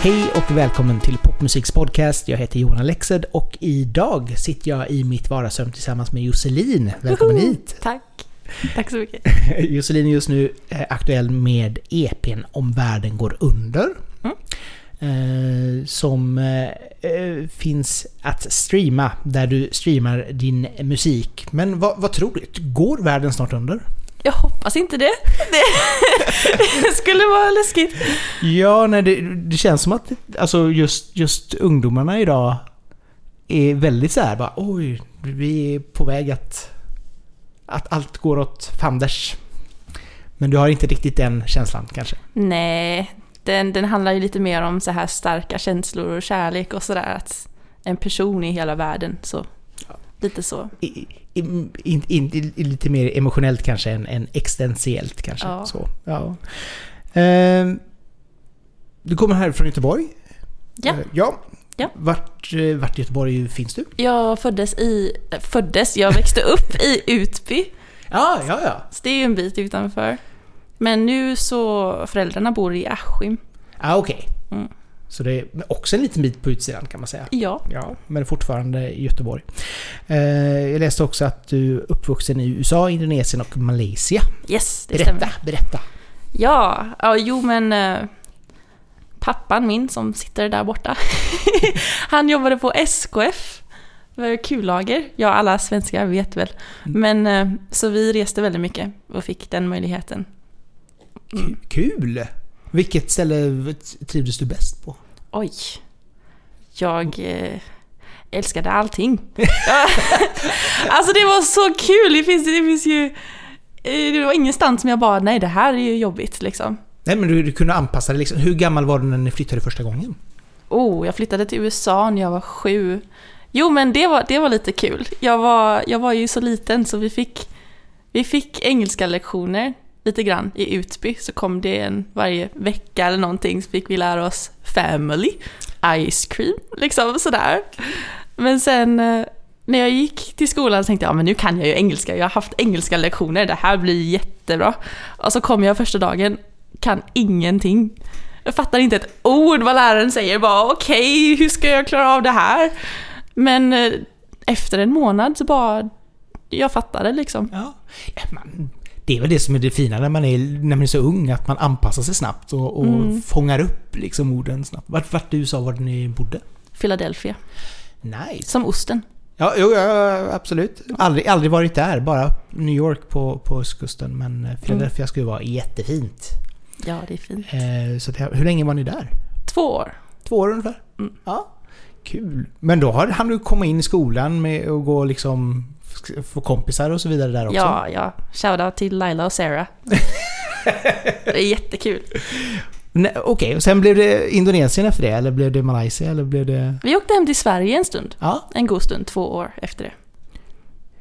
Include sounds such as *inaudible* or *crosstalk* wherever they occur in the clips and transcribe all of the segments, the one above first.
Hej och välkommen till Popmusiks podcast. Jag heter Johan Alexed och idag sitter jag i mitt vardagsrum tillsammans med Josselin. Välkommen Woho! hit! Tack. Tack så mycket. Josselin är just nu eh, aktuell med EPn Om världen går under. Mm. Eh, som eh, eh, finns att streama, där du streamar din musik. Men vad, vad tror du? Går världen snart under? Jag hoppas inte det. Det, det *laughs* skulle vara läskigt. Ja, nej, det, det känns som att alltså just, just ungdomarna idag är väldigt så här bara oj, vi är på väg att, att allt går åt fanders. Men du har inte riktigt den känslan kanske? Nej, den, den handlar ju lite mer om så här starka känslor och kärlek och sådär. Att en person i hela världen, så. Lite så. I, in, in, i, lite mer emotionellt kanske än, än existentiellt kanske. Ja. Så, ja. Ehm, du kommer här från Göteborg? Ja. Eh, ja. Ja. Vart, eh, vart i Göteborg finns du? Jag föddes i... Föddes? Jag växte upp i Utby. Ja, ja, ja. Så det är ju en bit utanför. Men nu så... Föräldrarna bor i Askim. Ah, okej. Mm. Så det är också en liten bit på utsidan kan man säga. Ja. Ja, men fortfarande i Göteborg. Eh, jag läste också att du är uppvuxen i USA, Indonesien och Malaysia. Yes, det Berätta, stämmer. berätta. Ja, ja jo men eh, pappan min som sitter där borta, *laughs* han jobbade på SKF, kullager. Ja, alla svenskar vet väl. Men eh, så vi reste väldigt mycket och fick den möjligheten. Ku- Kul! Vilket ställe trivdes du bäst på? Oj. Jag eh, älskade allting. *laughs* alltså det var så kul! Det finns, det finns ju... eh, Det var ingenstans som jag bara, nej det här är ju jobbigt liksom. Nej men du, du kunde anpassa dig liksom. Hur gammal var du när ni flyttade första gången? Oh, jag flyttade till USA när jag var sju. Jo, men det var, det var lite kul. Jag var, jag var ju så liten så vi fick, vi fick engelska lektioner lite grann i Utby. Så kom det en varje vecka eller någonting så fick vi lära oss family, ice cream, liksom sådär. Men sen eh, när jag gick till skolan så tänkte jag, ja men nu kan jag ju engelska, jag har haft engelska lektioner, det här blir jättebra. Och så kom jag första dagen, kan ingenting. Jag fattar inte ett ord vad läraren säger, bara okej, hur ska jag klara av det här? Men eh, efter en månad så bara, jag fattade liksom. Ja man, det är väl det som är det fina när man är, när man är så ung, att man anpassar sig snabbt och, och Mm. fångar upp liksom orden snabbt. Vart, vart i USA var ni bodde? Philadelphia, Nice. som osten. Ja, jo, ja, absolut. Aldrig, aldrig varit där, bara New York på, på östkusten. Men eh, Philadelphia skulle vara jättefint. Ja, det är fint. Eh, så det, hur länge var ni där? Två år. Två år ungefär? Mm. Ja. Kul. Men då har han du komma in i skolan med och gå liksom få kompisar och så vidare där också? Ja, ja. Shoutout till Laila och Sarah. *laughs* det är jättekul. Nej, Okej, och sen blev det Indonesien efter det? Eller blev det Malaysia? Eller blev det... Vi åkte hem till Sverige en stund. Ja. En god stund, två år efter det.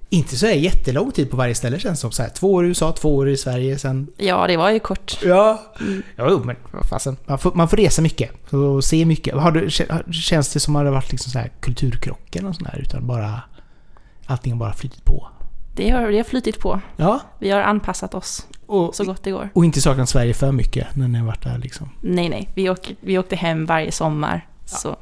Inte så här jättelång tid på varje ställe känns det som. Så här, två år i USA, två år i Sverige, sen... Ja, det var ju kort. Ja. Mm. Ja, jo, men vad fasen. Man får, man får resa mycket och se mycket. Har du, kä- känns det som att det varit liksom så här kulturkrockar och sånt där? Utan bara... Allting har bara flyttit på. Det har, det har flytit på. Ja. Vi har anpassat oss Och, så gott det går. och inte saknat Sverige för mycket när ni har varit där liksom. Nej, nej. Vi, åker, vi åkte hem varje sommar. Så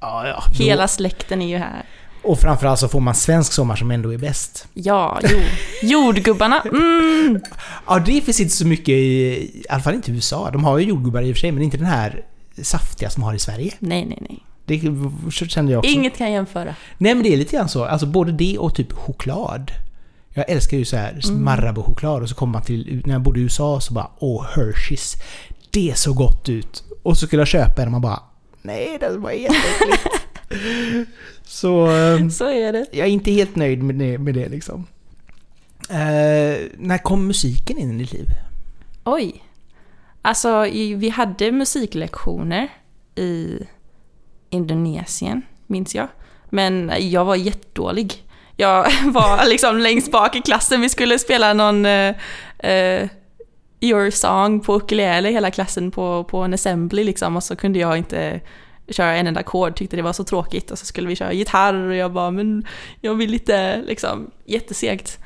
Ja, ja. hela släkten är ju här. Och framförallt så får man svensk sommar som ändå är bäst. Ja, jo. Jordgubbarna. *laughs* Mm. Ja, det finns inte så mycket i, i alla fall inte i USA. De har ju jordgubbar i och för sig, men inte den här saftiga som har i Sverige. Nej, nej, nej. Det kände jag också. Inget kan jämföra. Nej men det är lite grann så. Alltså både det och typ choklad. Jag älskar ju så här Marabou-choklad och så kommer man till, när jag bodde i USA så bara åh Hershey's. Det såg gott ut. Och så skulle jag köpa en och man bara nej det var jätteäckligt. *laughs* så eh, Så är det. jag är inte helt nöjd med det, med det liksom. Eh, när kom musiken in i ditt liv? Oj. Alltså, vi hade musiklektioner i Indonesien, minns jag. Men jag var jättedålig. Jag *laughs* var liksom längst bak i klassen. Vi skulle spela någon eh, eh, Your Song på ukulele hela klassen på, på en assembly liksom. Och så kunde jag inte köra en enda ackord, tyckte det var så tråkigt. Och så skulle vi köra gitarr och jag bara, men jag vill inte, liksom, jättesegt.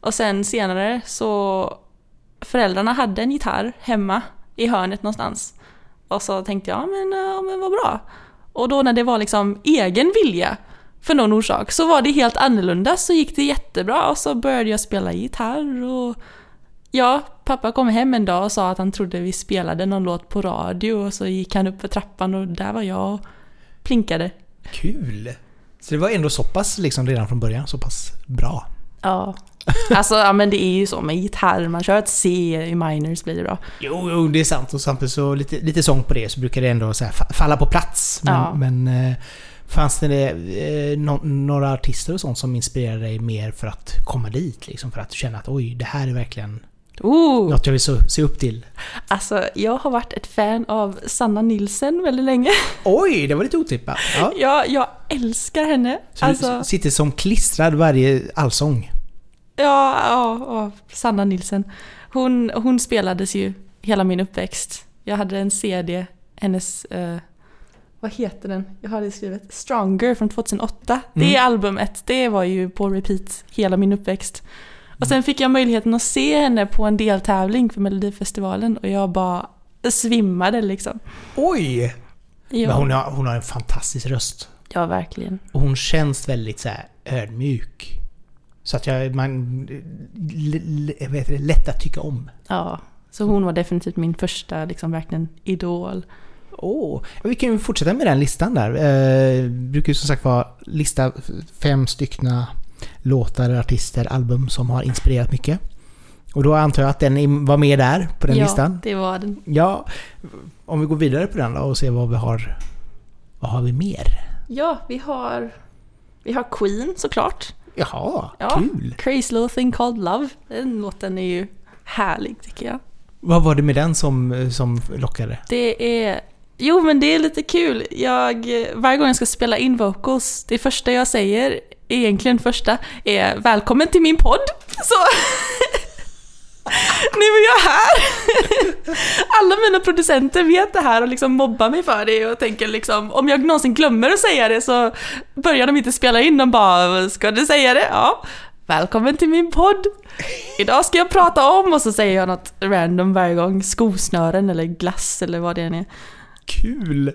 Och sen senare så, föräldrarna hade en gitarr hemma i hörnet någonstans. Och så tänkte jag, men, ja, men vad bra. Och då när det var liksom egen vilja för någon orsak så var det helt annorlunda så gick det jättebra och så började jag spela gitarr och ja, pappa kom hem en dag och sa att han trodde vi spelade någon låt på radio och så gick han upp för trappan och där var jag och plinkade. Kul! Så det var ändå så pass liksom redan från början, så pass bra. Ja. *laughs* Alltså, ja men det är ju så med gitarr, man kör ett C i minors blir det bra. Jo, jo, det är sant. Och samtidigt så lite, lite sång på det så brukar det ändå falla på plats. Men, Ja. men eh, fanns det eh, no, några artister och sånt som inspirerade dig mer för att komma dit? Liksom, för att känna att oj, det här är verkligen Oh, något jag vill se, upp till. alltså jag har varit ett fan av Sanna Nilsen väldigt länge. *laughs* Oj, det var lite otippat. Ja. Jag, jag älskar henne. Så Alltså, du sitter som klistrad varje allsång? Ja, ja, ja, Sanna Nilsen. Hon, hon spelades ju hela min uppväxt. Jag hade en CD, hennes, eh, vad heter den? Jag har det skrivet. Stronger från 2008. Det Mm. albumet, det var ju på repeat hela min uppväxt. Och sen fick jag möjligheten att se henne på en deltävling för Melodifestivalen och jag bara svimmade liksom. Oj! Ja, Men hon har, hon har en fantastisk röst. ja verkligen. Och hon känns väldigt så ödmjuk. Så att jag, man... Vad heter det? Lätt att tycka om. Ja, så hon var definitivt min första liksom verkligen idol. Åh, vi kan ju fortsätta med den listan där. Eh, brukar ju som sagt vara lista fem styckna låtar, artister, album som har inspirerat mycket. Och då antar jag att den var med där på den ja, listan. det var den. Ja, om vi går vidare på den då och ser vad vi har... Vad har vi mer? Ja, vi har, vi har Queen såklart. Jaha, Ja. kul! Crazy Little Thing Called Love. Den låten är ju härlig tycker jag. Vad var det med den som, som lockade? Det är... Jo men det är lite kul. Jag, varje gång jag ska spela in vocals, det första jag säger, egentligen första, är Välkommen till min podd! Så... *laughs* nu är jag här! Alla mina producenter vet det här och liksom mobbar mig för det och tänker liksom om jag någonsin glömmer att säga det så börjar de inte spela in, de bara Ska du säga det? Ja. Välkommen till min podd! Idag ska jag prata om och så säger jag något random varje gång. Skosnören eller glass eller vad det än är. Kul!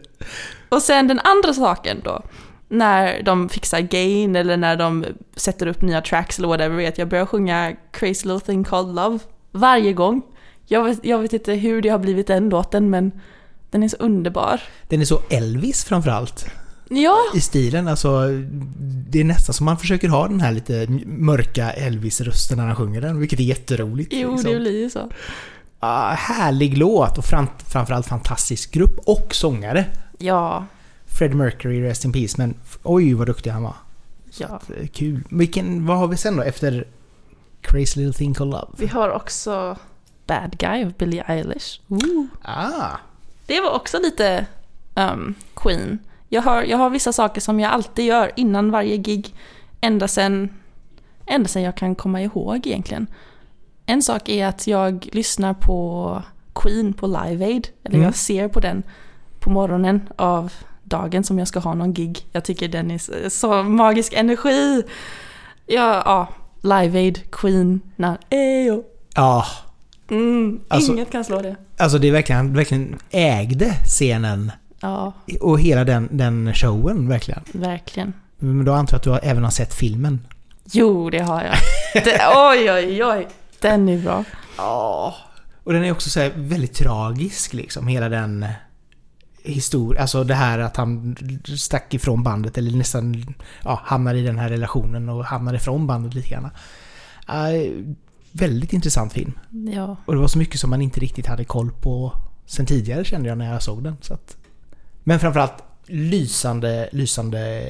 Och sen den andra saken då. När de fixar gain eller när de sätter upp nya tracks eller whatever. Vet jag börjar sjunga Crazy Little Thing Called Love. Varje gång. Jag vet, jag vet inte hur det har blivit den låten men den är så underbar. Den är så Elvis framförallt. Ja, i stilen. Alltså, det är nästan som man försöker ha den här lite mörka Elvis-rösten när han sjunger den, vilket är jätteroligt. jo liksom. det blir ju så. Ah, härlig låt och fram, framförallt fantastisk grupp och sångare. Ja, Fred Mercury, Rest in Peace, men oj vad duktig han var. ja. Eh, Kul. Vilken, vad har vi sen då efter Crazy Little Thing Called Love? Vi har också Bad Guy av Billie Eilish. Ooh. Ah, Det var också lite um, Queen. Jag har, jag har vissa saker som jag alltid gör innan varje gig. Ända sen, ända sen jag kan komma ihåg egentligen. En sak är att jag lyssnar på Queen på Live Aid. Eller Mm. jag ser på den på morgonen av dagen som jag ska ha någon gig. Jag tycker den är så, så magisk energi. Ja, ja, Live Aid, Queen, na, ejo. ja. Mm, Alltså- inget kan slå det. Alltså det är verkligen, han verkligen ägde scenen Ja, och hela den, den showen verkligen. verkligen. Men då antar jag att du har, även har sett filmen. Jo, det har jag. Det, oj, oj, oj. Den är bra. Ja. Och den är också så väldigt tragisk liksom, hela den historien. Alltså det här att han stack ifrån bandet eller nästan ja, hamnar i den här relationen och hamnar ifrån bandet lite grann. Äh, väldigt intressant film. Ja, Och det var så mycket som man inte riktigt hade koll på sen tidigare kände jag när jag såg den. Så att, men framförallt lysande, lysande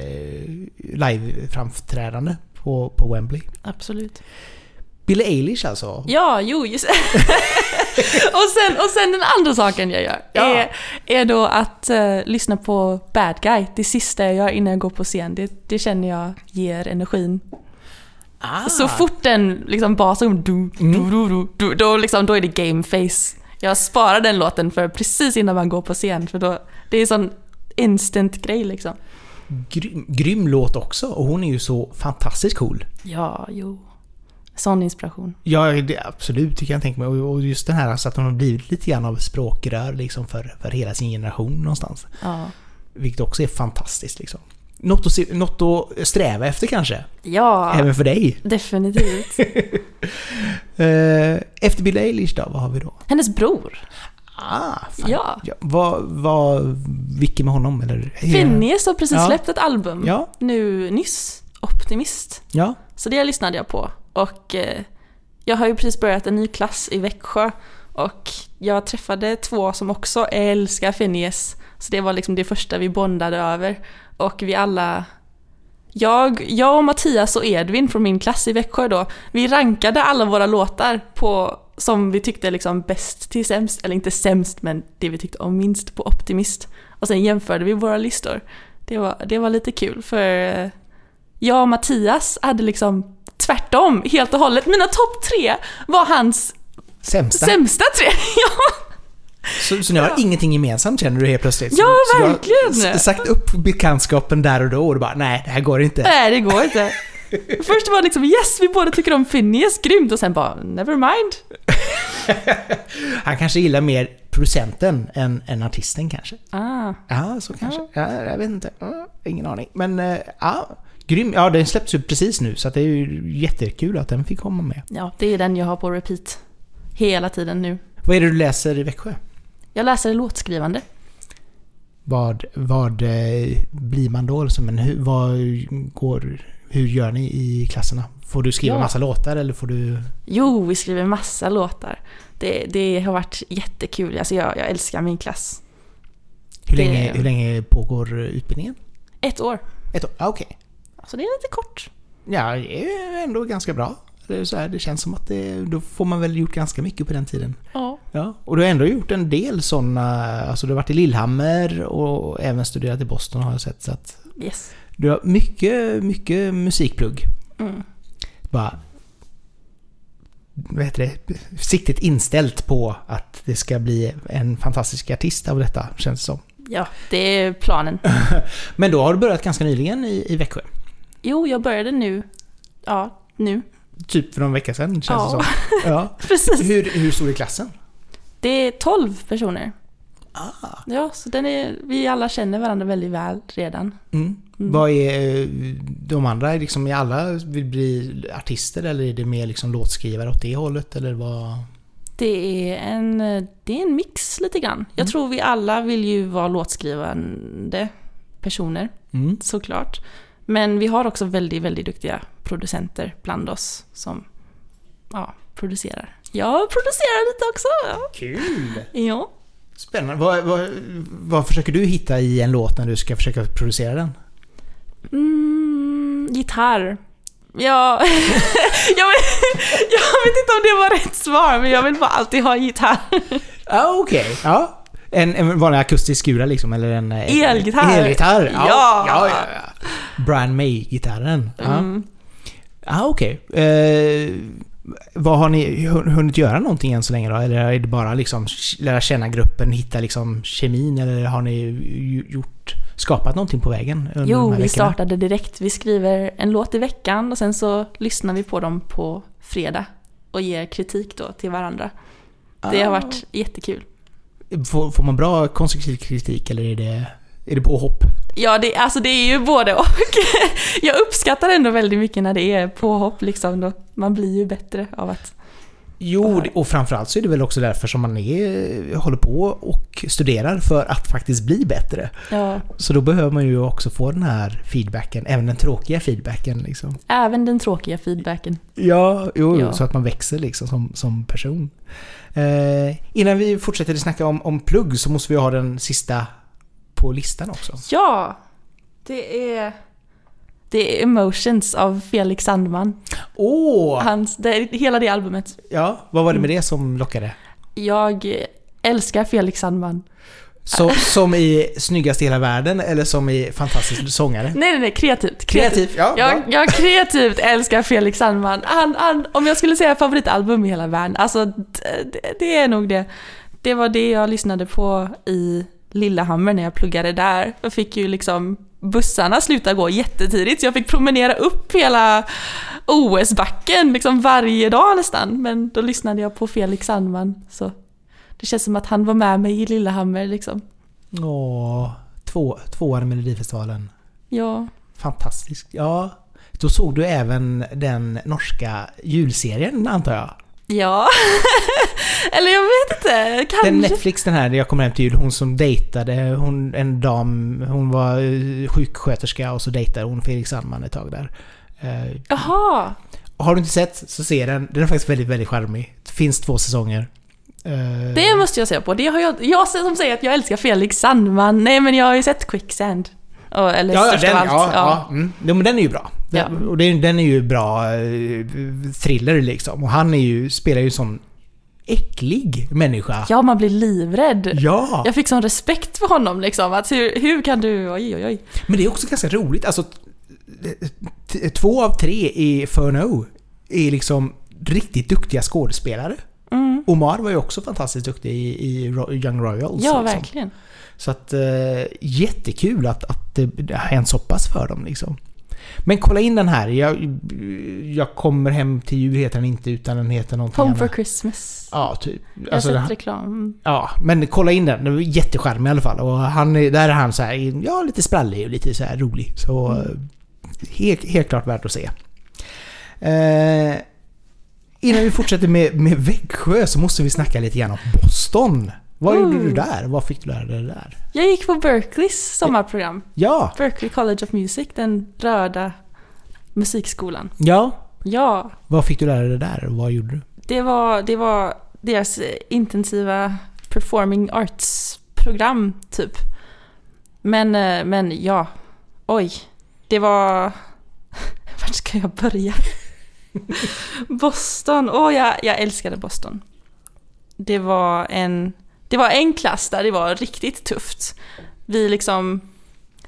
live-framträdande på, på Wembley. absolut. Billie Eilish alltså. Ja, jo, just *laughs* *laughs* och, sen, och sen den andra saken jag gör Ja. är, är då att eh, lyssna på Bad Guy. Det sista jag gör innan jag går på scen. Det, det känner jag ger energin. Ah. Så fort den liksom basen du, du, du, du, du, då, liksom, då är det game face. Jag sparar den låten för precis innan man går på scen för då, det är sån instant grej liksom. Grym, grym låt också och hon är ju så fantastiskt cool. Ja, jo. Sån inspiration. Ja, det, absolut, det kan jag tänka mig. Och just den här alltså att hon har blivit lite grann av språkrör liksom för, för hela sin generation någonstans. Ja. Vilket också är fantastiskt liksom. Något att, se, något att sträva efter kanske. Ja, Även för dig. definitivt. *laughs* Eh, efter Billie Eilish då, vad har vi då? Hennes bror. Ah, fan. Ja. Vad, vad, vilken med honom? Eller? Phineas har precis Ja. släppt ett album. Ja, Nu nyss. Optimist. ja. Så det lyssnade jag på. Och eh, jag har ju precis börjat en ny klass i Växjö. Och jag träffade två som också älskar Phineas. Så det var liksom det första vi bondade över. Och vi alla... Jag, jag och Mattias och Edvin från min klass i Växjö då, vi rankade alla våra låtar på som vi tyckte liksom bäst till sämst, eller inte sämst men det vi tyckte om minst på Optimist. Och sen jämförde vi våra listor. Det var, det var lite kul för eh, jag och Mattias hade liksom tvärtom helt och hållet. Mina topp tre var hans Sämsta. sämsta tre. *laughs* ja. Så, så ni har ingenting gemensamt känner du helt plötsligt? Ja, så, så verkligen. Du har sagt upp bekantskapen där och då och du bara nej, det här går inte. Nej, det går inte. *laughs* Först var det liksom yes, vi båda tycker om Phineas, grymt. Och sen bara never mind. *laughs* Han kanske gillar mer producenten än, än artisten kanske. Ah, Ja, så kanske. Ja, jag vet inte. Ja, ingen aning. Men eh, ja, grym. Ja, den släpps ju precis nu så att det är ju jättekul att den fick komma med. ja, det är den jag har på repeat. Hela tiden nu. Vad är det du läser i Växjö? Jag läser låtskrivande. Vad, vad eh, blir man då? Liksom, men hur, vad går, hur gör ni i klasserna? Får du skriva Ja. massa låtar eller får du... Jo, vi skriver massa låtar. Det, det har varit jättekul. Alltså jag, jag älskar min klass. Hur, Det- länge, hur länge pågår utbildningen? Ett år. Ett år? Ah, Okej. Så det är lite kort. Ja, det är ändå ganska bra. Det, så här, det känns som att det, då får man väl gjort ganska mycket på den tiden. Ja. Ja, och du har ändå gjort en del sådana, alltså du har varit i Lillhammer och även studerat i Boston har jag sett. Så att Yes. du har mycket, mycket musikplugg. Mm. Bara... Vad heter det? Siktet inställt på att det ska bli en fantastisk artist av detta, känns det som. Ja, det är planen. *laughs* Men då har du börjat ganska nyligen i, i Växjö. Jo, jag började nu. Ja, nu. Typ för någon vecka sedan, känns Ja. det som. Ja. *laughs* Precis. Hur, hur stor är klassen? Det är 12 personer. Ah. Ja, så den är, vi alla känner varandra väldigt väl redan. Mm. Vad är eh, de andra? Liksom, är alla vill bli artister eller är det mer liksom låtskrivare åt det hållet? Eller vad? Det är en, det är en mix lite grann. Jag tror vi alla vill ju vara låtskrivande personer, Mm. såklart. Men vi har också väldigt, väldigt duktiga producenter bland oss som ja, producerar. Jag producerar lite också. Ja. Kul! ja. Spännande. Vad, vad, vad försöker du hitta i en låt när du ska försöka producera den? Mm, gitarr. Ja, *laughs* jag, vet, jag vet inte om det var rätt svar, men jag vill bara alltid ha gitarr. Ah, Okej, ja. En, en vanlig akustisk skura liksom, eller en... en Elgitarr. Elgitarr! Ja. ja, ja, ja. Brian May-gitarren. Ja, Mm. ah, okej. Eh, vad har ni hun- hunnit göra någonting än så länge då? Eller är det bara liksom lära känna gruppen, hitta liksom kemin? Eller har ni gjort, skapat någonting på vägen under de Jo, här vi veckorna? startade direkt. Vi skriver en låt i veckan och sen så lyssnar vi på dem på fredag och ger kritik då till varandra. Det har Ah. varit jättekul. Får, får man bra konstruktiv kritik eller är det, är det påhopp? Ja, det, alltså det är ju både och. *laughs* Jag uppskattar ändå väldigt mycket när det är påhopp liksom. Då. Man blir ju bättre av att... Jo, och framförallt så är det väl också därför som man är, håller på och studerar för att faktiskt bli bättre. Ja, Så då behöver man ju också få den här feedbacken, även den tråkiga feedbacken liksom. även den tråkiga feedbacken. Ja, jo, Ja. så att man växer liksom som, som person. Eh, innan vi fortsätter att snacka om, om plugg så måste vi ha den sista på listan också. Ja! Det är... Det är Emotions av Felix Sandman. Åh! Hans, det, hela det albumet. Ja, vad var det med det som lockade? Jag älskar Felix Sandman. Så, som i snyggast i hela världen eller som i fantastisk sångare? Nej, nej, nej, kreativt. Kreativ, ja. Jag, jag kreativt älskar Felix Sandman. Han, han, om jag skulle säga favoritalbum i hela världen, alltså det, det är nog det. Det var det jag lyssnade på i Lillehammer när jag pluggade där. Jag fick ju liksom bussarna sluta gå jättetidigt så jag fick promenera upp hela OS-backen liksom varje dag nästan. Men då lyssnade jag på Felix Sandman så det känns som att han var med mig i Lillehammer liksom. Åh, två, tvåan i Melodifestivalen. Ja. Fantastiskt. Ja, då såg du även den norska julserien antar jag? Ja. *laughs* Eller jag vet inte, kanske. Den Netflix den här, jag kommer hem till jul, hon som dejtade, hon, en dam, hon var eh, sjuksköterska och så dejtade hon Felix Sandman ett tag där. Eh, Jaha. har du inte sett så se den. Den är faktiskt väldigt, väldigt charmig. Det finns två säsonger. Eh, Det måste jag säga på. Det har jag, jag som säger att jag älskar Felix Sandman. Nej men jag har ju sett Quicksand. Eller Ja, ja, störst den, av allt. ja, ja. Mm. Jo, men den är ju bra. Den, Ja. Och den, är ju bra eh, thriller liksom. Och han är ju, spelar ju sån äcklig människa. Ja, man blir livrädd. Ja! Jag fick sån respekt för honom liksom. Att hur, hur kan du... Oj, oj, oj. Men det är också ganska roligt. Alltså, två av tre i Furno är liksom riktigt duktiga skådespelare. Mm. Omar var ju också fantastiskt duktig i, i Young Royals. Ja, liksom. verkligen. Så att eh, jättekul att, att det, det har hänt så pass för dem liksom. Men kolla in den här. Jag, jag kommer hem till jul heter den inte utan den heter någonting Home for annat. Christmas. Ja, typ. Jag har Alltså, sett reklam. ja, men kolla in den. Den var jättecharmig i alla fall. Och han, är- där är han så här, ja, lite sprallig och lite så här rolig. Så Mm. helt, helt klart värt att se. Eh, innan vi fortsätter med, med Växjö så måste vi snacka lite grann om Boston. Vad gjorde du där? Vad fick du lära dig där? Jag gick på Berkeleys sommarprogram. Ja, Berkeley College of Music, den röda musikskolan. ja. Ja, Vad fick du lära dig där vad gjorde du? det var, det var deras intensiva performing arts-program, typ. Men, eh, men ja, oj. Det var... *laughs* Vart ska jag börja? *laughs* Boston, åh jag, jag älskade Boston. Det var en... Det var en klass där det var riktigt tufft. Vi liksom...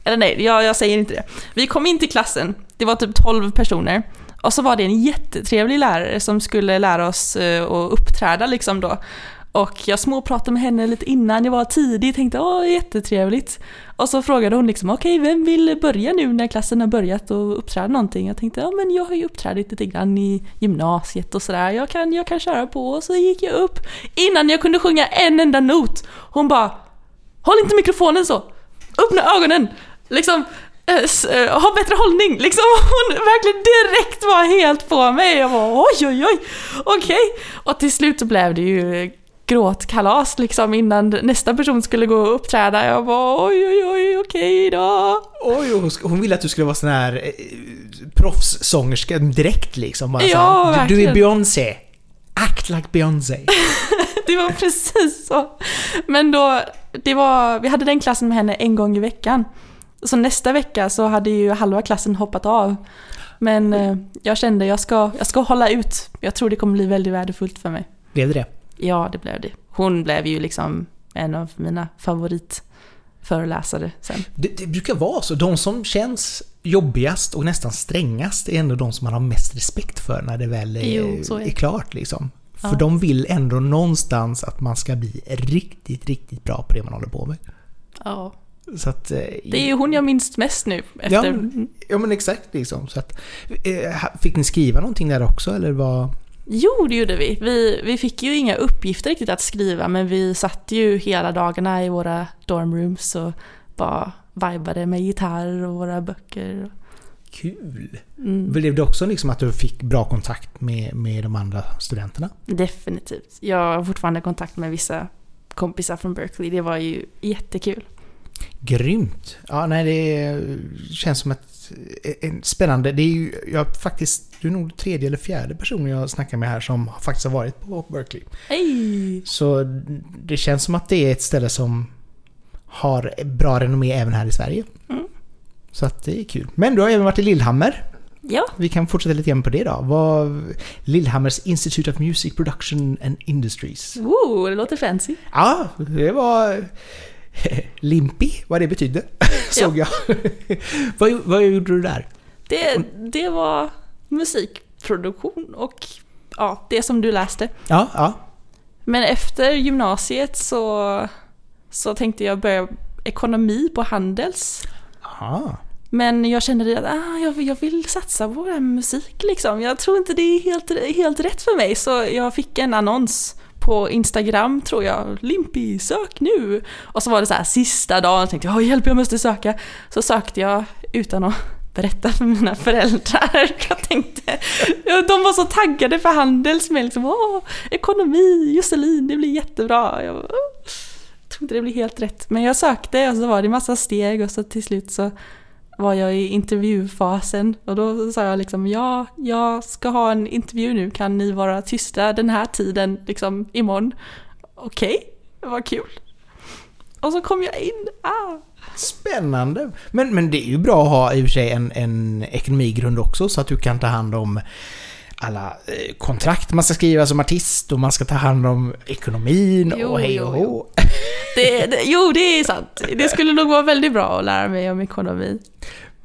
Eller nej, jag, jag säger inte det. Vi kom in till klassen, det var typ 12 personer. Och så var det en jättetrevlig lärare som skulle lära oss eh, att uppträda liksom då. Och jag småpratade med henne lite innan jag var tidig, tänkte åh jättetrevligt. Och så frågade hon liksom okej vem vill börja nu när klassen har börjat och uppträda någonting? Jag tänkte ja men jag har ju uppträdit lite grann i gymnasiet och sådär, jag kan, jag kan köra på. Och så gick jag upp innan jag kunde sjunga en enda not. Hon bara håll inte mikrofonen så, öppna ögonen. Liksom, eh, eh, ha bättre hållning. Liksom, *laughs* hon verkligen direkt var helt på mig. Jag var oj, oj, oj, okej. Och till slut så blev det ju gråtkalas liksom innan nästa person skulle gå och uppträda. Jag var oj, oj, oj, okej då. Oj, hon ville att du skulle vara sån här eh, proffssångerska direkt liksom. Bara Ja, här, du, du är verkligen. Beyoncé. Act like Beyoncé. *laughs* Det var precis så. Men då, det var, vi hade den klassen med henne en gång i veckan. Så nästa vecka så hade ju halva klassen hoppat av. Men eh, jag kände jag ska, jag ska hålla ut. Jag tror det kommer bli väldigt värdefullt för mig. Blev det det? Ja, det blev det. Hon blev ju liksom en av mina favoritföreläsare sen. det? Det brukar vara så. De som känns jobbigast och nästan strängast är ändå de som man har mest respekt för när det väl är, Jo, är är klart liksom. För Ja. de vill ändå någonstans att man ska bli riktigt, riktigt bra på det man håller på med. Ja. Så att... eh, Det är ju hon jag minns mest nu. Ja, Efter, men- ja men exakt liksom. Så att, eh, fick ni skriva någonting där också eller vad? Jo, det gjorde vi. vi. Vi fick ju inga uppgifter riktigt att skriva, men vi satt ju hela dagarna i våra dormrooms och bara vibade med gitarr och våra böcker. Kul! Mm, Blev det också liksom att du fick bra kontakt med, med de andra studenterna? definitivt. Jag har fortfarande kontakt med vissa kompisar från Berkeley. Det var ju jättekul. Grymt! Ja, nej det känns som ett en spännande... Det är ju jag faktiskt... Du är nog tredje eller fjärde personen jag snackar med här som faktiskt har varit på Berkeley. Hej! Så det känns som att det är ett ställe som har bra renommé även här i Sverige. Mm. Så att det är kul. Men du har även varit i Lillhammer. Ja, Vi kan fortsätta lite grann på det då. Vad, Lillhammers Institute of Music Production and Industries. Woo, det låter fancy. Ja, det var... *laughs* Limpi, vad det betydde, *laughs* såg jag. *laughs* vad, vad gjorde du där? Det, det var musikproduktion och ja, det som du läste. Ja, ja. Men efter gymnasiet så, så tänkte jag börja ekonomi på Handels. Aha. Men jag kände att ah, jag, jag vill satsa på musik liksom. Jag tror inte det är helt, helt rätt för mig så jag fick en annons på Instagram tror jag. Limpi, sök nu! Och så var det så här sista dagen, jag tänkte jag hjälp jag måste söka. Så sökte jag utan att berätta för mina föräldrar. *laughs* Jag tänkte, de var så taggade för Handels med liksom, åh, ekonomi, Josselin, det blir jättebra. Jag, tror inte det blir helt rätt. Men jag sökte och så var det massa steg och så till slut så var jag i intervjufasen och då sa jag liksom ja, jag ska ha en intervju nu, kan ni vara tysta den här tiden liksom imorgon? Okej, okay, vad kul. Och så kom jag in. Ah. Spännande! Men, men det är ju bra att ha i och för sig en, en ekonomigrund också så att du kan ta hand om alla eh, kontrakt man ska skriva som artist och man ska ta hand om ekonomin jo, och hej och hå. *laughs* Det, det, jo, det är sant. Det skulle nog vara väldigt bra att lära mig om ekonomi.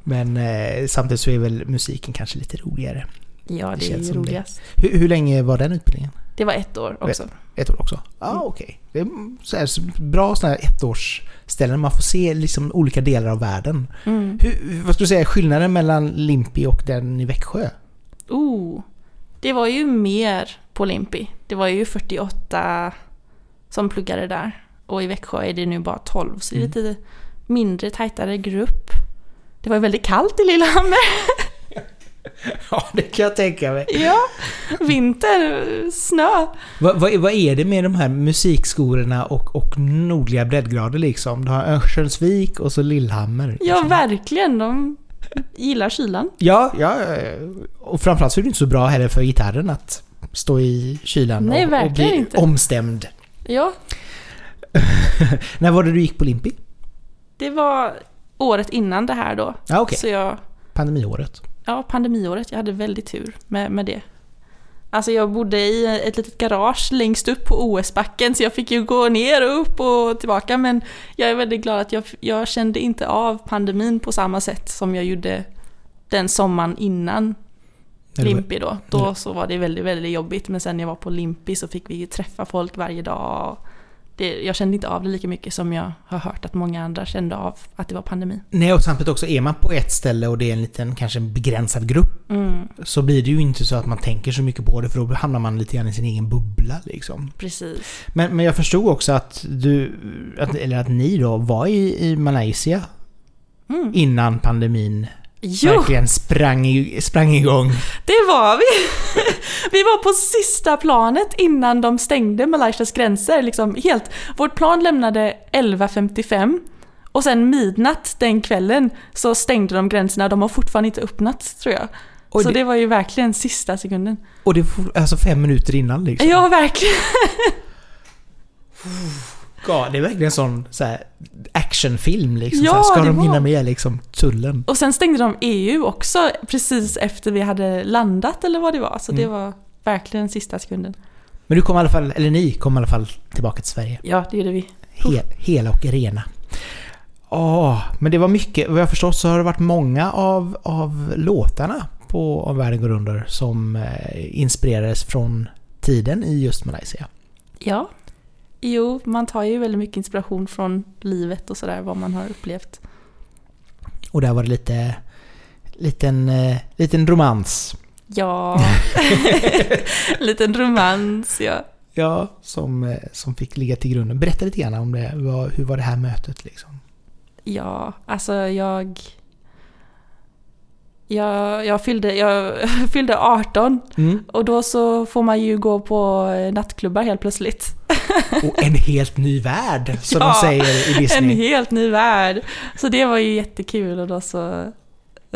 Men eh, samtidigt så är väl musiken kanske lite roligare. Ja, det, det är ju roligast. Hur, hur, länge var den utbildningen? Det var ett år också. Ett, ett år också? Ja, ah, okej. Okay. Det är så bra sådana här ettårsställen. Man får se liksom olika delar av världen. Mm. Hur, vad skulle du säga är skillnaden mellan Limpi och den i Växjö? Oh, det var ju mer på Limpi. Det var ju 48 som pluggade där. Och i Växjö är det nu bara 12, så det är mm. lite mindre, tajtare grupp. Det var ju väldigt kallt i Lillehammer. *laughs* Ja, det kan jag tänka mig. Ja, vinter, snö. Vad, vad, vad är det med de här musikskolorna och, och nordliga breddgrader liksom? Du har Örnsköldsvik och så Lillhammer. Liksom. Ja, verkligen. De gillar kylan. Ja, ja. Och framförallt så är det inte så bra heller för gitarren att stå i kylan Nej, och, och bli inte. omstämd. Ja. *laughs* När var det du gick på Limpi? Det var året innan det här då. Ja, okay. Så jag... Pandemiåret. Ja, pandemiåret. Jag hade väldigt tur med, med det. Alltså jag bodde i ett litet garage längst upp på OS-backen så jag fick ju gå ner och upp och tillbaka. Men jag är väldigt glad att jag, jag kände inte av pandemin på samma sätt som jag gjorde den sommaren innan Limpi då. Då så var det väldigt, väldigt jobbigt. Men sen när jag var på Limpi så fick vi ju träffa folk varje dag det, jag kände inte av det lika mycket som jag har hört att många andra kände av att det var pandemi. Nej, och samtidigt också är man på ett ställe och det är en liten, kanske en begränsad grupp, mm. så blir det ju inte så att man tänker så mycket på det för då hamnar man lite grann i sin egen bubbla liksom. Precis. Men, men jag förstod också att du, att, eller att ni då var i, i Malaysia mm. innan pandemin Jo. verkligen sprang, sprang igång. Det var vi! *laughs* Vi var på sista planet innan de stängde Malaysias gränser. Liksom helt. Vårt plan lämnade 11.55 och sen midnatt den kvällen så stängde de gränserna. De har fortfarande inte öppnat tror jag. Och så det, det, var ju verkligen sista sekunden. Och det var alltså fem minuter innan liksom? Ja, verkligen! *laughs* Ja, det är verkligen en sån så här, actionfilm liksom. Ja, ska de var... hinna med liksom tullen? Och sen stängde de EU också precis efter vi hade landat eller vad det var. Så mm. det var verkligen sista sekunden. Men du kom i alla fall, eller ni kom i alla fall tillbaka till Sverige? Ja, det gjorde vi. Hel, hela och rena. Ja, men det var mycket. Vad jag förstått så har det varit många av, av låtarna på Om världen går under som eh, inspirerades från tiden i just Malaysia. Ja, Jo, man tar ju väldigt mycket inspiration från livet och sådär, vad man har upplevt. Och där var det lite liten, eh, liten romans. Ja, *laughs* liten romans ja. Ja, som, eh, som fick ligga till grunden. Berätta lite grann om det. Hur var det här mötet liksom? Ja, alltså jag jag, jag, fyllde, jag *laughs* fyllde 18 mm. och då så får man ju gå på nattklubbar helt plötsligt. *laughs* Och en helt ny värld, som ja, de säger i Disney. en helt ny värld. Så det var ju jättekul och då så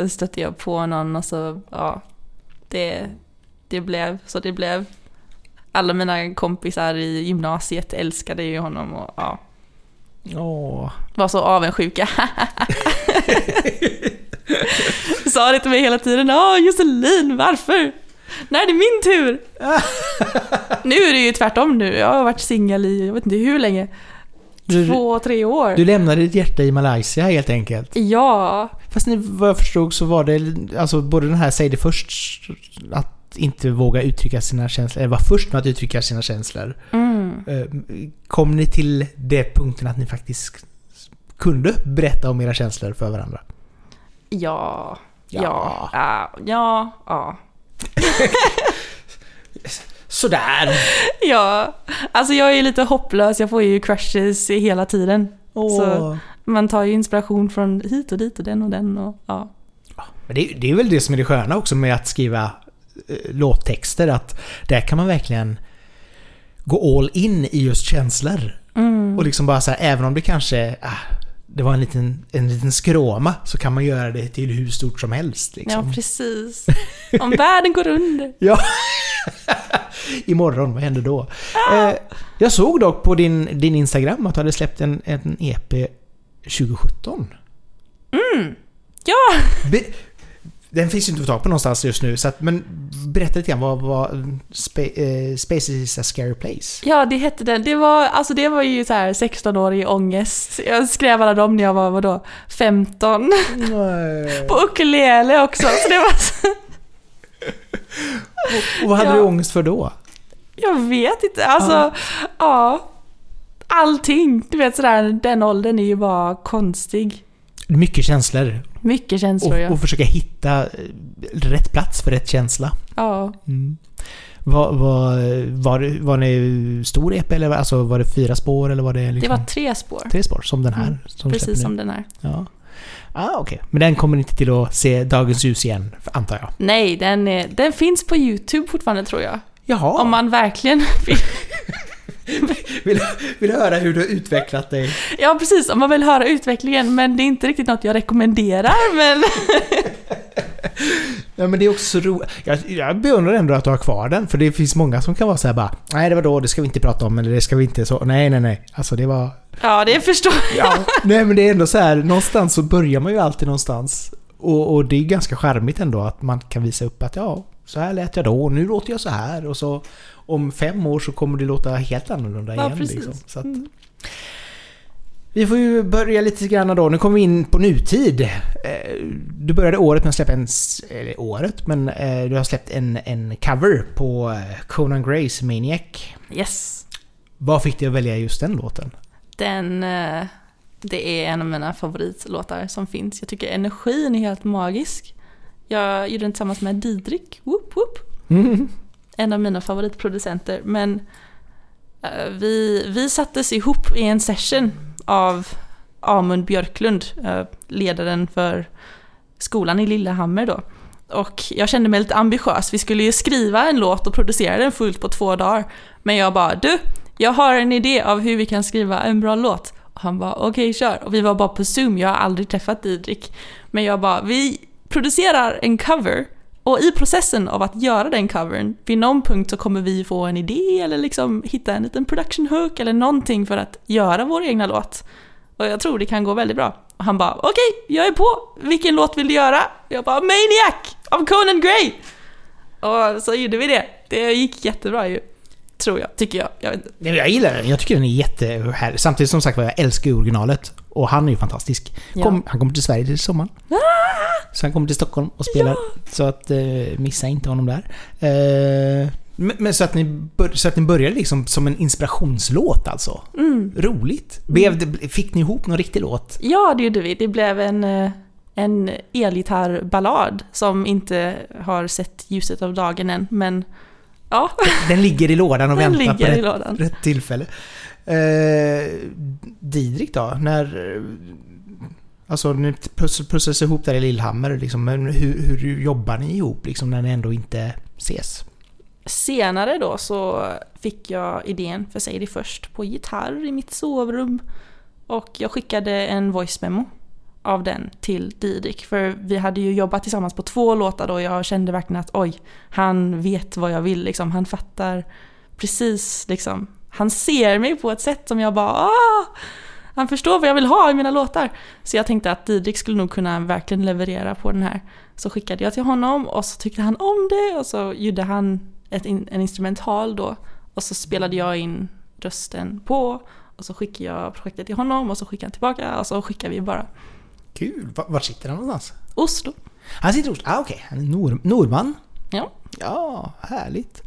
stötte jag på någon och så, ja, det, det blev så det blev. Alla mina kompisar i gymnasiet älskade ju honom och ja. Åh. Var så avundsjuka. *laughs* Sa det till mig hela tiden. Åh Josselin, varför? När är det min tur? *laughs* nu är det ju tvärtom nu. Jag har varit singel i, jag vet inte hur länge. Du, Två, tre år. Du lämnade ditt hjärta i Malaysia helt enkelt? Ja. Fast ni, vad jag förstod så var det, alltså både den här Säg det först, att inte våga uttrycka sina känslor, eller vara först med att uttrycka sina känslor. Mm. Eh, Kom ni till det punkten att ni faktiskt kunde berätta om era känslor för varandra? Ja. Ja. Ja. Ja. Ja. *laughs* Sådär! Ja. Alltså jag är ju lite hopplös. Jag får ju crushes hela tiden. Så- Man tar ju inspiration från hit och dit och den och den och ja. Men det, det är väl det som är det sköna också med att skriva eh, låttexter, att där kan man verkligen gå all in i just känslor. Mm. Och liksom bara så här, även om det kanske ah, det var en liten, en liten skråma så kan man göra det till hur stort som helst. Ja, Liksom. precis. *laughs* Om världen går under. Ja. *laughs* Imorgon, vad händer då? Eh, jag såg dock på din, din Instagram att du hade släppt en, en EP 2017. Ja! Be, den finns ju inte att få tag på någonstans just nu, så att, men berätta lite grann vad, vad spa, eh, Space is a scary place. Ja, det hette den. Det var, alltså det var ju så här 16-årig ångest. Jag skrev alla dem när jag var, vadå, 15. På ukulele också. Så det var så, Och vad hade Ja. du ångest för då? Jag vet inte. Alltså, ja. Allting. Du vet sådär, den åldern är ju bara konstig. Mycket känslor. Mycket känslor Och, ja. och försöka hitta eh, rätt plats för rätt känsla. ja. Mm. Var, var, var, det- var det stor EP eller alltså, var det fyra spår eller var det Det liksom var tre spår. tre spår? Som den här? Mm, som Precis som den här. Ja. Ah, okej. Men den kommer inte till att se dagens ljus igen, antar jag? Nej, den, den finns på YouTube fortfarande tror jag. Jaha. Om man verkligen *laughs* vill. *laughs* Vill, vill höra hur du har utvecklat dig? Ja, precis. Om man vill höra utvecklingen. Men det är inte riktigt något jag rekommenderar. Men *laughs* Ja, men det är också så roligt. Jag, jag beundrar ändå att du har kvar den, för det finns många som kan vara så här bara Nej, det var då, det ska vi inte prata om, eller det ska vi inte så. Nej, nej, nej. Alltså det var... ja, det förstår jag. *laughs* Ja, nej men det är ändå så här, någonstans så börjar man ju alltid någonstans. Och, och det är ganska charmigt ändå att man kan visa upp att ja, så här lät jag då, nu låter jag så här och så om fem år så kommer det låta helt annorlunda Ja, igen. Liksom. Så att, Mm. vi får ju börja lite grann då. Nu kommer vi in på nutid. Eh, Du började året med att släppa en... Eller året, men eh, du har släppt en, en cover på eh, Conan Grays Maniac. Yes. Vad fick dig att välja just den låten? Den... Det är en av mina favoritlåtar som finns. Jag tycker energin är helt magisk. Jag gjorde den tillsammans med Didrik. Whoop, whoop. Mm. *laughs* en av mina favoritproducenter. Men eh, vi, vi sattes ihop i en session av Amund Björklund, eh, ledaren för skolan i Lillehammer då. Och jag kände mig lite ambitiös. Vi skulle ju skriva en låt och producera den fullt på två dagar. Men jag bara, du, jag har en idé av hur vi kan skriva en bra låt. Och han bara, okej kör. Och vi var bara på Zoom, jag har aldrig träffat Didrik. Men jag bara, vi producerar en cover och i processen av att göra den covern, vid någon punkt så kommer vi få en idé eller liksom hitta en liten production hook eller någonting för att göra vår egna låt. Och jag tror det kan gå väldigt bra. Och han bara okej, jag är på. Vilken låt vill du göra? Jag bara Maniac av Conan Gray. Och så gjorde vi det. Det gick jättebra ju. Tror jag, tycker jag. Jag vet inte. Jag gillar den. Jag tycker den är jättehärlig. Samtidigt som sagt jag älskar originalet. Och han är ju fantastisk. Ja. Kom, han kommer till Sverige till sommaren. Så han kommer till Stockholm och spelar. Så att eh, missa inte honom där. Eh, men, men så, att ni bör, så att ni började liksom som en inspirationslåt alltså? Mm. Roligt. Blev det, fick ni ihop någon riktig låt? Ja, det gjorde vi. Det blev en, eh, en elgitarrballad som inte har sett ljuset av dagen än. Men ja, Den ligger i lådan och den väntar på rätt, rätt tillfälle. Eh, Didrik då? När... Alltså, ni puss- pusslas ihop där i Lillhammer. Liksom, men hur, hur jobbar ni ihop liksom, när ni ändå inte ses? Senare då så fick jag idén för Say det först på gitarr i mitt sovrum. Och jag skickade en voice memo av den till Didrik. För vi hade ju jobbat tillsammans på två låtar då och jag kände verkligen att oj, han vet vad jag vill liksom. Han fattar precis liksom. Han ser mig på ett sätt som jag bara Åh! Han förstår vad jag vill ha i mina låtar. Så jag tänkte att Didrik skulle nog kunna verkligen leverera på den här. Så skickade jag till honom och så tyckte han om det och så gjorde han ett in, en instrumental då. Och så spelade jag in rösten på och så skickade jag projektet till honom och så skickade han tillbaka och så skickade vi bara Kul! Var, sitter han någonstans? Oslo. Han sitter i Oslo. Ah, okej. Han är nor, norman. Ja. Ja, härligt.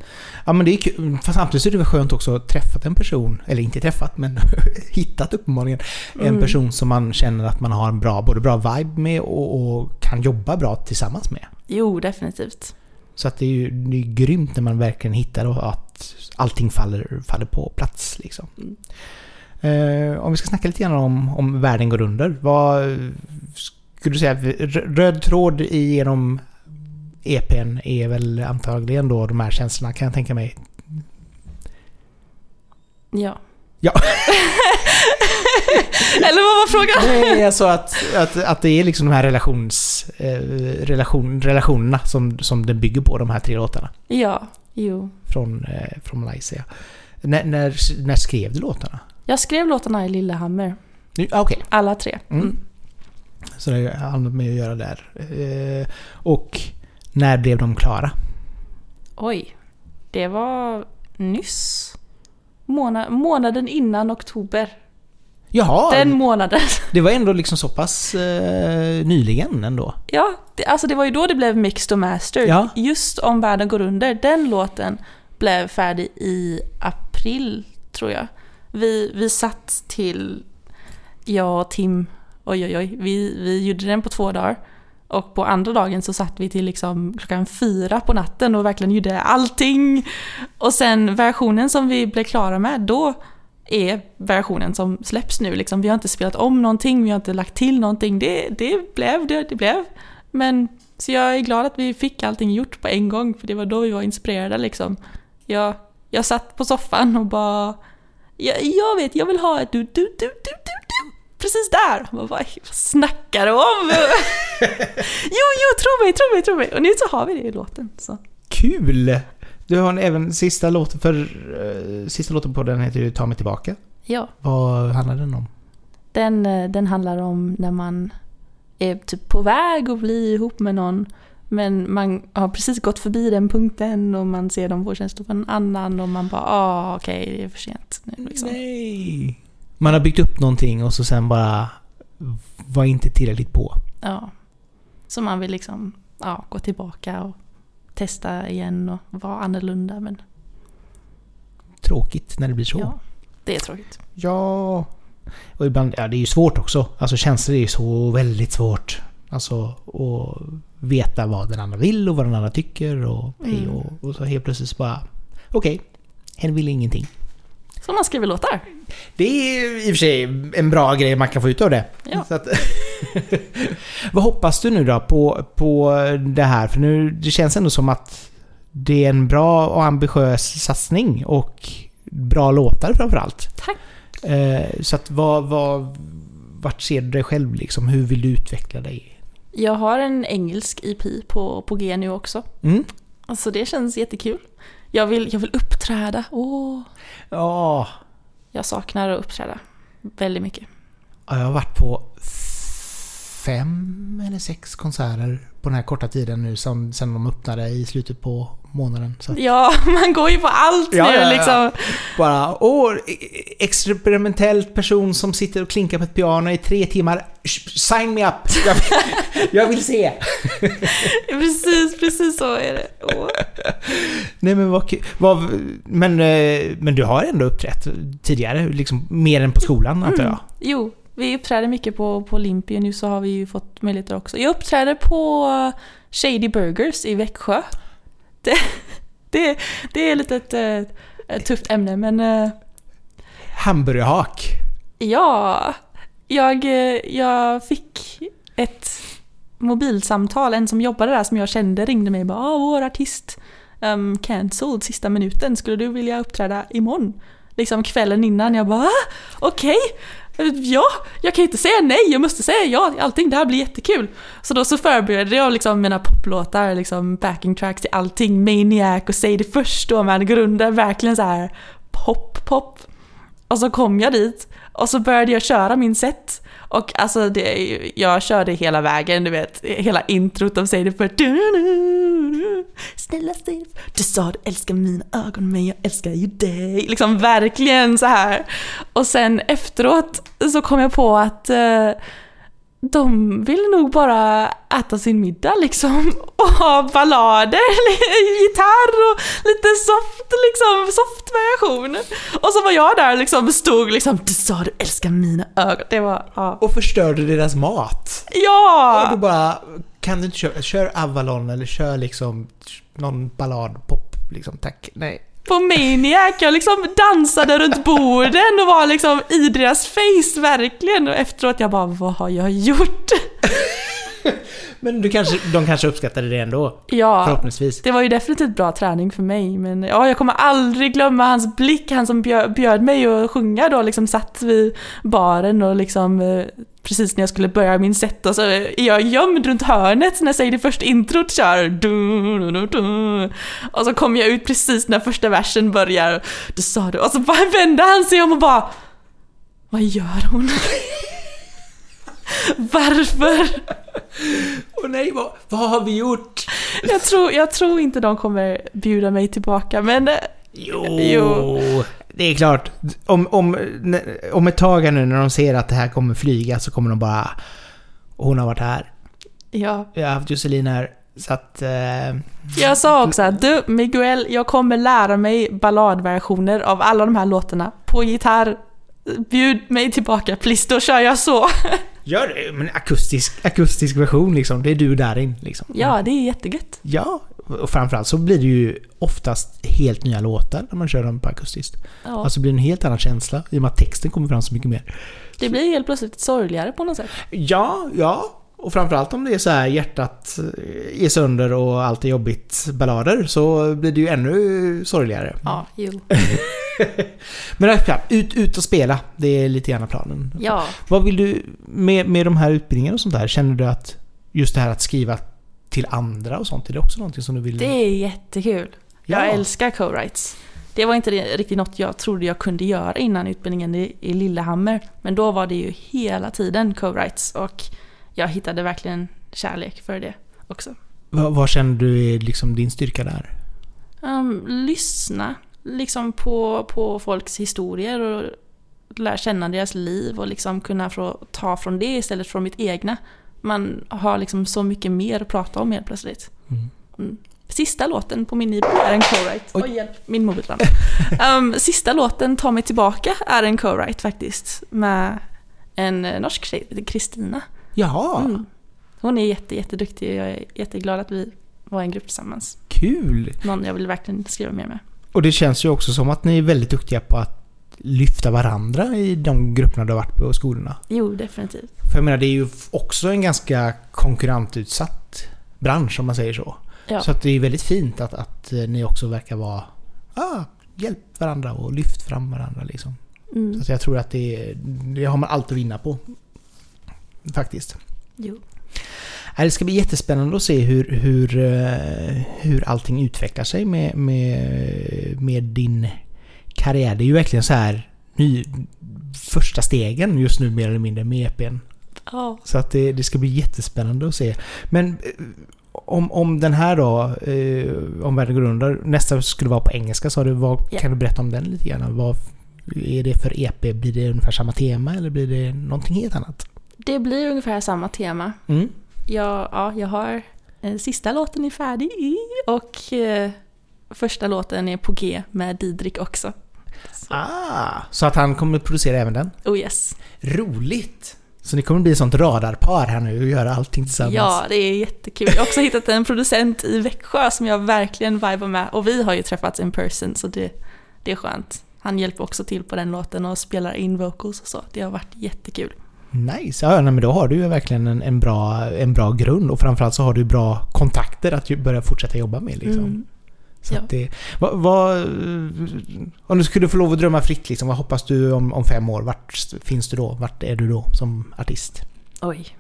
Ja men det är kul. Fast samtidigt så är det väl skönt också att träffat en person, eller inte träffat men *laughs* hittat uppenbarligen en Mm. person som man känner att man har en bra, både bra vibe med och, och kan jobba bra tillsammans med. Jo, definitivt. Så att det är ju det är grymt när man verkligen hittar och att allting faller, faller på plats liksom. Mm. Eh, om vi ska snacka lite grann om, om världen går under. Vad skulle du säga, röd tråd genom EPn är väl antagligen då de här känslorna kan jag tänka mig. Ja. Ja. *laughs* Eller vad var frågan? Nej, alltså att, att, att det är liksom de här relations, eh, relation, relationerna som, som den bygger på, de här tre låtarna. Ja, jo. Från, eh, från Malaysia. När, när, när skrev du låtarna? Jag skrev låtarna i Lillehammer. Ah, Okej, Alla tre. Mm. Mm. så det har annat med att göra där. Eh, och när blev de klara? Oj. Det var nyss. Måna, månaden innan oktober. Jaha, Den månaden. *laughs* det var ändå liksom så pass eh, nyligen ändå. Ja, det, alltså det var ju då det blev mixed och mastered. Ja. Just om världen går under. Den låten blev färdig i april, tror jag. Vi, vi satt till, jag och Tim, oj oj oj, vi, vi gjorde den på två dagar. Och på andra dagen så satt vi till liksom klockan fyra på natten och verkligen gjorde allting. Och sen versionen som vi blev klara med, då är versionen som släpps nu. Liksom, vi har inte spelat om någonting, vi har inte lagt till någonting. Det, det blev det det blev. Men så jag är glad att vi fick allting gjort på en gång, för det var då vi var inspirerade liksom. Jag, jag satt på soffan och bara... Jag, jag vet, jag vill ha ett du, du, du, du, du, du. Precis där! Och bara, vad snackar du om? *laughs* jo, jo, tro mig, tro mig, tro mig. Och nu så har vi det i låten. Så. Kul! Du har även sista låten för... eh, sista låten på den heter ju Ta mig tillbaka. Ja. Vad handlar den om? Den, eh, den handlar om när man är typ på väg att bli ihop med någon men man har precis gått förbi den punkten och man ser dem känslor för en annan och man bara ah okej det är för sent nu liksom. Nej! Man har byggt upp någonting och så sen bara var inte tillräckligt på. Ja. Så man vill liksom ja, gå tillbaka och testa igen och vara annorlunda men Tråkigt när det blir så. ja, det är tråkigt. Ja. Och ibland, ja det är ju svårt också. Alltså känslor är ju så väldigt svårt. Alltså att veta vad den andra vill och vad den andra tycker och Mm. och, och så helt plötsligt bara okej, hen vill ingenting. Så man skriver låtar. Det är i och för sig en bra grej man kan få ut av det. Ja. Så att, *laughs* vad hoppas du nu då på, på det här? För nu, det känns ändå som att det är en bra och ambitiös satsning och bra låtar framförallt. Tack. Eh, så att vad, vad, vart ser du dig själv liksom? Hur vill du utveckla dig? Jag har en engelsk EP på, på G nu också. Mm? Alltså det känns jättekul. Jag vill, jag vill uppträda. Åh. Ja, Jag saknar att uppträda väldigt mycket. jag har varit på fem eller sex konserter på den här korta tiden nu som, sen de öppnade i slutet på månaden. Så Ja, *laughs* man går ju på allt Ja, nu ja, ja. liksom. bara, åh, experimentellt person som sitter och klinkar på ett piano i tre timmar. Sign me up! Jag vill, *laughs* jag vill se! *laughs* Precis, precis så är det. Åh. Nej men vad. Vad, men, eh, men du har ändå uppträtt tidigare, liksom mer än på skolan antar jag? Jo, vi uppträder mycket på, på Olympia nu så har vi ju fått möjligheter också. Jag uppträder på Shady Burgers i Växjö. Det, det, det är lite ett, eh, ett tufft ämne men eh, Hamburgerhak. ja, jag, eh, jag fick ett mobilsamtal, en som jobbade där som jag kände ringde mig och bara ah, vår artist um, cancelled sista minuten, skulle du vilja uppträda imorgon? Liksom kvällen innan, jag bara ah, okej, ja, jag kan ju inte säga nej, jag måste säga ja till allting, det här blir jättekul. Så då så förberedde jag liksom mina poplåtar, liksom backing tracks till allting, Maniac och Säg det först då man grundar verkligen så här pop, pop. Och så kom jag dit och så började jag köra min set. Och alltså, det, jag körde hela vägen, du vet, hela introt de säger det för Snälla Steve, Du sa du älskar mina ögon men jag älskar ju dig. Liksom verkligen så här. Och sen efteråt så kom jag på att eh, de vill nog bara äta sin middag liksom *laughs* och ha ballader, gitarr och lite soft liksom, soft variation. Och så var jag där liksom, stod liksom, du sa du älskar mina ögon. Det var, ja. Och förstörde deras mat. Och Ja! du bara, kan du inte köra, kör Avalon eller kör liksom någon ballad, pop liksom, tack. Nej. På Maniac, jag liksom dansade runt borden och var liksom i deras face verkligen. Och efteråt jag bara, vad har jag gjort? *laughs* Men du kanske, de kanske uppskattade det ändå, Ja, förhoppningsvis. det var ju definitivt bra träning för mig. Men ja, jag kommer aldrig glömma hans blick, han som bjöd, bjöd mig att sjunga då, liksom satt vid baren och liksom eh, precis när jag skulle börja min set och så är jag gömd runt hörnet när jag säger det första introt kör. Du, du, du, du. Och så kommer jag ut precis när första versen börjar. Du sa du. Och så bara vände han sig om och bara Vad gör hon? *laughs* *laughs* Varför? Åh nej, vad, vad har vi gjort? Jag tror, jag tror inte de kommer bjuda mig tillbaka men eh, Jo, Jo. det är klart. Om, om, om ett tag nu när de ser att det här kommer flyga så kommer de bara... Hon har varit här. ja. Jag har haft Josselin här. Så att... Eh, Jag sa också att du Miguel, jag kommer lära mig balladversioner av alla de här låtarna på gitarr. Bjud mig tillbaka please, då kör jag så. *laughs* gör det, men akustisk, akustisk version liksom. Det är du där in liksom. Ja, det är jättegött. Ja, och framförallt så blir det ju oftast helt nya låtar när man kör dem på akustiskt. Ja, Alltså blir det en helt annan känsla i och med att texten kommer fram så mycket mer. det blir helt plötsligt sorgligare på något sätt. Ja, ja. Och framförallt om det är så här hjärtat eh, är sönder och allt är jobbigt ballader så blir det ju ännu sorgligare. Ja, jo. *laughs* *laughs* Men klart, ut, ut och spela. Det är lite grann planen. Ja. Vad vill du med, med de här utbildningarna och sånt där? Känner du att just det här att skriva till andra och sånt, är det också någonting som du vill... Det är jättekul. Ja. Jag älskar co-writes. Det var inte riktigt något jag trodde jag kunde göra innan utbildningen i, i Lillehammer. Men då var det ju hela tiden co-writes och jag hittade verkligen kärlek för det också. Vad, vad känner du är liksom din styrka där? Um, lyssna liksom på, på folks historier och lära känna deras liv och liksom kunna få ta från det istället för mitt egna. Man har liksom så mycket mer att prata om helt plötsligt. Mm. Mm. Sista låten på min mobil är en co-write. Oj. Oj, hjälp, min mobil um, Sista låten, Ta mig tillbaka, är en co-write faktiskt. Med en norsk tjej, Kristina. Jaha, Mm. Hon är jätte, jätteduktig och jag är jätteglad att vi var en grupp tillsammans. kul! Någon jag vill verkligen skriva mer med. Och det känns ju också som att ni är väldigt duktiga på att lyfta varandra i de grupperna du har varit på skolorna. Jo, definitivt. För jag menar, det är ju också en ganska konkurrentutsatt bransch om man säger så. Ja. Så att det är väldigt fint att, att eh, ni också verkar vara... Ah, hjälpt varandra och lyft fram varandra liksom. Mm. Så att jag tror att det, det har man allt att vinna på. Faktiskt. Jo. Det ska bli jättespännande att se hur, hur, eh, hur allting utvecklar sig med, med, med din karriär. Det är ju verkligen så här ny, första stegen just nu mer eller mindre med EPn. Ja. Så att det, det ska bli jättespännande att se. Men eh, om, om den här då, eh, om världen går under, nästa skulle vara på engelska sa du. Vad, Ja. Kan du berätta om den lite grann? Vad är det för EP? Blir det ungefär samma tema eller blir det någonting helt annat? Det blir ungefär samma tema. Mm. Jag, ja, jag har eh, sista låten är färdig och eh, första låten är på G med Didrik också. Så, Ah, så att han kommer producera även den? oh yes. Roligt! Så ni kommer bli ett sånt radarpar här nu och göra allting tillsammans? Ja, det är jättekul. Jag har också hittat en producent i Växjö som jag verkligen vibar med. Och vi har ju träffats in person så det, det är skönt. Han hjälper också till på den låten och spelar in vocals och så. Det har varit jättekul. Nice! Ja, nej, men då har du ju verkligen en, en, bra, en bra grund och framförallt så har du bra kontakter att börja fortsätta jobba med liksom. Mm. Så Ja. att det, vad, vad, om du skulle få lov att drömma fritt liksom, vad hoppas du om, om fem år? Vart finns du då? Vart är du då som artist? Oj.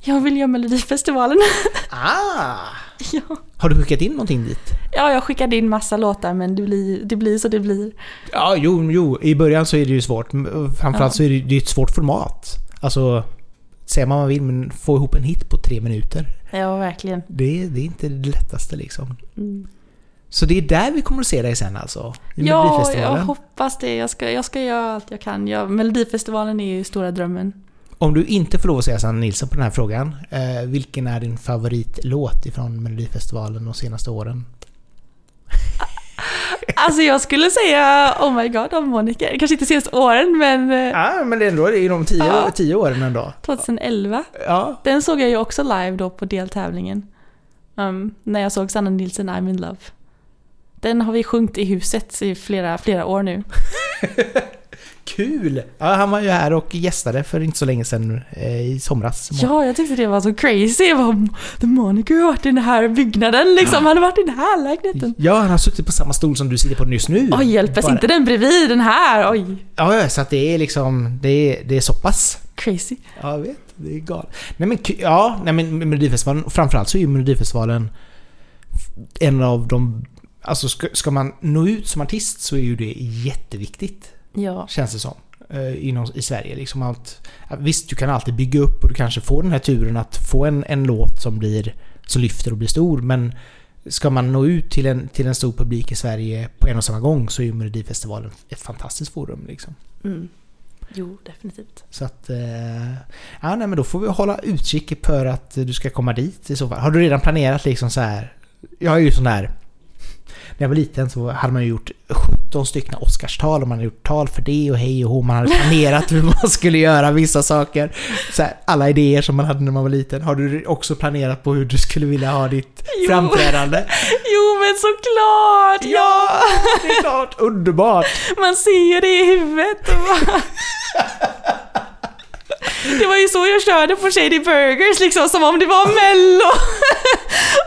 Jag vill göra Melodifestivalen. *laughs* Ah! *laughs* ja. Har du skickat in någonting dit? ja, jag skickade in massa låtar men det blir, det blir så det blir. Ja, jo, jo. I början så är det ju svårt. Framförallt Ja. så är det ju ett svårt format. Alltså, säga vad man vill, men få ihop en hit på tre minuter. Ja, verkligen. Det, det är inte det lättaste liksom. Mm. Så det är där vi kommer att se dig sen alltså? I Ja, jag hoppas det. Jag ska, jag ska göra allt jag kan. Ja, Melodifestivalen är ju stora drömmen. Om du inte får lov att säga Sanna Nilsson på den här frågan, eh, vilken är din favoritlåt ifrån Melodifestivalen de senaste åren? *laughs* Alltså jag skulle säga Oh My God av Monica. Kanske inte senaste åren men eh, Ja, men det är ändå i de tio, Ja. tio åren ändå. 2011. Ja. Den såg jag ju också live då på deltävlingen. Um, när jag såg Sanna Nilsson I'm in love. Den har vi sjungit i huset i flera, flera år nu. *laughs* Kul! Ja, han var ju här och gästade för inte så länge sedan eh, i somras. Ja, jag tyckte det var så crazy. Jag bara, The Monica har varit i den här byggnaden liksom. Han har varit i den här lägenheten. Ja, han har suttit på samma stol som du sitter på just nu. Oj, hjälpes inte den bredvid den här. Oj, Ja, så att det är liksom, det är, det är så pass. crazy. Ja, jag vet. Det är galet. Nej men ja, nej men Melodifestivalen, framförallt så är ju Melodifestivalen en av de... Alltså ska, ska man nå ut som artist så är ju det jätteviktigt. Ja, Känns det som. eh, Inom, I Sverige liksom att Visst, du kan alltid bygga upp och du kanske får den här turen att få en, en låt som blir... Som lyfter och blir stor men... Ska man nå ut till en, till en stor publik i Sverige på en och samma gång så är ju Melodifestivalen ett fantastiskt forum liksom. mm. Jo, definitivt. Så att... Eh, ja, nej, men då får vi hålla utkik för att du ska komma dit i så fall. Har du redan planerat liksom så här? Jag är ju sån där... När jag var liten så hade man ju gjort 17 stycken Oscarstal och man hade gjort tal för det och hej och hå. Man hade planerat hur man skulle göra vissa saker. Så här, alla idéer som man hade när man var liten. Har du också planerat på hur du skulle vilja ha ditt *laughs* Jo. framträdande? Jo, men såklart! Ja! det är klart! Underbart! Man ser ju det i huvudet. *laughs* Det var ju så jag körde på Shady Burgers liksom, som om det var mello. *laughs*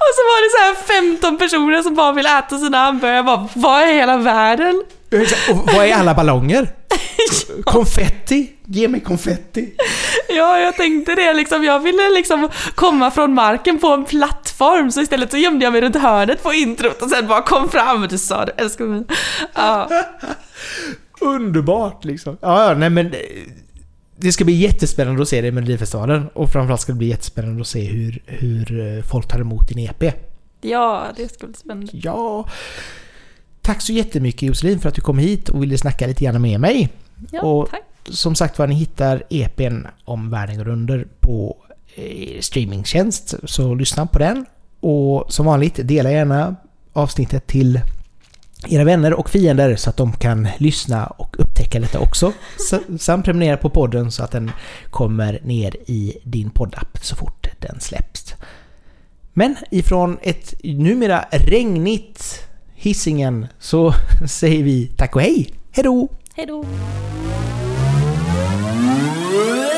Och så var det så här 15 personer som bara vill äta sina hamburgare. Jag bara, vad är hela världen? Och vad är alla ballonger? *laughs* Konfetti? Ge mig konfetti! Ja, jag tänkte det liksom. Jag ville liksom komma från marken på en plattform, så istället så gömde jag mig runt hörnet på introt och sen bara kom fram och du sa du älskar mig. Ja, *laughs* Underbart liksom. Ja, ja, nej men... Det ska bli jättespännande att se det i Melodifestivalen. Och framförallt ska det bli jättespännande att se hur, hur eh, folk tar emot din EP. ja det ska bli spännande. Ja... Tack så jättemycket Josselin för att du kom hit och ville snacka lite grann med mig. Ja, Och- tack. Som sagt var, ni hittar EPn om världen går under på eh, streamingtjänst. Så lyssna på den. Och som vanligt, dela gärna avsnittet till era vänner och fiender så att de kan lyssna och upptäcka detta också. Samt prenumerera på podden så att den kommer ner i din poddapp så fort den släpps. Men ifrån ett numera regnigt Hisingen så *laughs* säger vi tack och hej! Hejdå! Hej då! Thank